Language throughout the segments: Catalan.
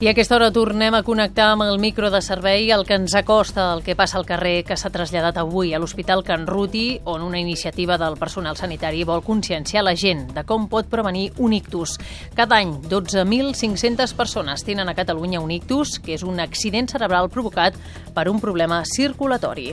I a aquesta hora tornem a connectar amb el micro de servei el que ens acosta del que passa al carrer que s'ha traslladat avui a l'Hospital Can Ruti, on una iniciativa del personal sanitari vol conscienciar la gent de com pot prevenir un ictus. Cada any, 12.500 persones tenen a Catalunya un ictus, que és un accident cerebral provocat per un problema circulatori.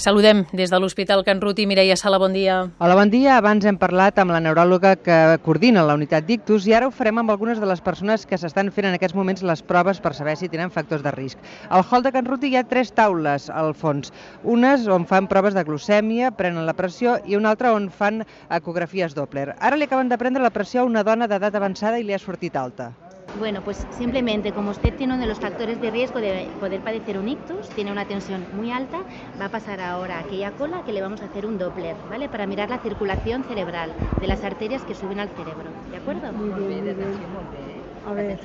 Saludem des de l'Hospital Can Ruti. Mireia Sala, bon dia. Hola, bon dia. Abans hem parlat amb la neuròloga que coordina la unitat d'ictus i ara ho farem amb algunes de les persones que s'estan fent en aquests moments les proves per saber si tenen factors de risc. Al hall de Can Ruti hi ha tres taules al fons. Unes on fan proves de glucèmia, prenen la pressió i una altra on fan ecografies Doppler. Ara li acaben de prendre la pressió a una dona d'edat avançada i li ha sortit alta. Bueno, pues simplemente como usted tiene uno de los factores de riesgo de poder padecer un ictus, tiene una tensión muy alta, va a pasar ahora a aquella cola que le vamos a hacer un Doppler, ¿vale? Para mirar la circulación cerebral de las arterias que suben al cerebro, ¿de acuerdo? Muy bien, muy bien. A ver.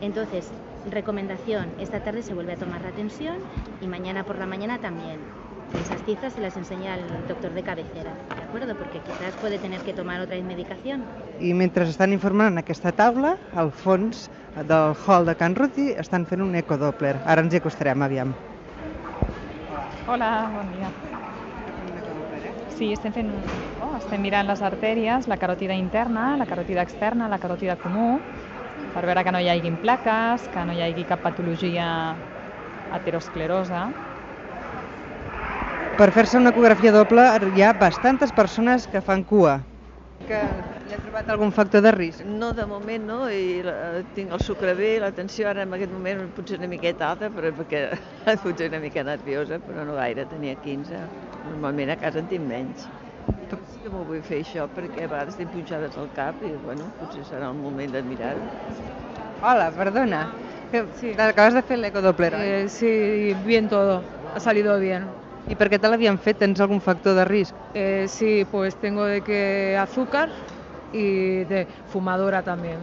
Entonces, recomendación, esta tarde se vuelve a tomar la tensión y mañana por la mañana también. Esas cifras se las enseña el doctor de cabecera, ¿de acuerdo? Porque quizás puede tener que tomar otra medicación. I mentre estan informant en aquesta taula, al fons del hall de Can Ruti estan fent un ecodoppler. Ara ens hi acostarem, aviam. Hola, bon dia. Sí, estem fent... Oh, estem mirant les artèries, la caròtida interna, la caròtida externa, la caròtida comú, per veure que no hi hagi plaques, que no hi hagi cap patologia aterosclerosa. Per fer-se una ecografia doble hi ha bastantes persones que fan cua. Que li ha trobat algun factor de risc? No, de moment no, i la, tinc el sucre bé, la tensió ara en aquest moment potser una miqueta alta, però perquè potser una mica nerviosa, però no gaire, tenia 15. Normalment a casa en tinc menys. Sí que m'ho vull fer això, perquè a vegades tinc punxades al cap i, bueno, potser serà el moment de mirar-ho. Hola, perdona. Que Sí. Acabes de fer oi? Eh, sí, bien todo, ha salido bien. I per què te l'havien fet? Tens algun factor de risc? Eh, sí, pues tengo de que azúcar y de fumadora también.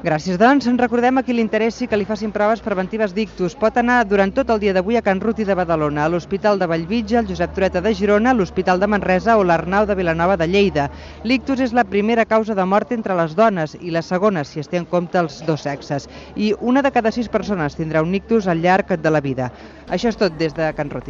Gràcies, doncs. En recordem a qui li interessi que li facin proves preventives d'ictus. Pot anar durant tot el dia d'avui a Can Ruti de Badalona, a l'Hospital de Vallvitge, al Josep Tureta de Girona, a l'Hospital de Manresa o l'Arnau de Vilanova de Lleida. L'ictus és la primera causa de mort entre les dones i la segona, si es té en compte els dos sexes. I una de cada sis persones tindrà un ictus al llarg de la vida. Això és tot des de Can Ruti.